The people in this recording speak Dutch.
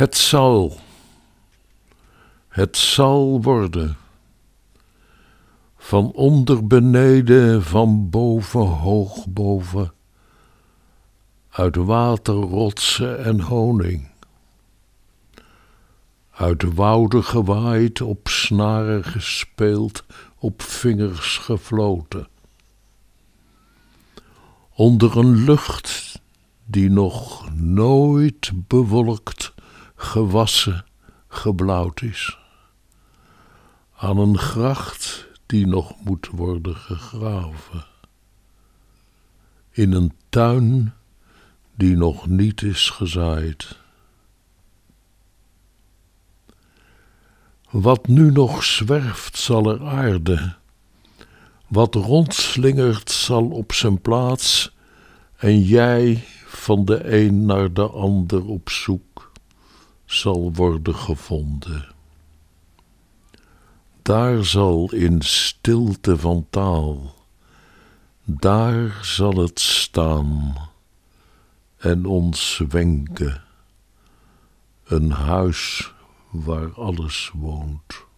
Het zal, het zal worden. Van onder beneden, van boven hoog boven. Uit water, rotsen en honing. Uit wouden gewaaid, op snaren gespeeld, op vingers gefloten. Onder een lucht die nog nooit bewolkt, gewassen, geblauwd is. Aan een gracht die nog moet worden gegraven. In een tuin die nog niet is gezaaid. Wat nu nog zwerft zal er aarde, wat rondslingert zal op zijn plaats, en jij van de een naar de ander op zoek zal worden gevonden. Daar zal in stilte van taal, daar zal het staan en ons wenken, een huis waar alles woont.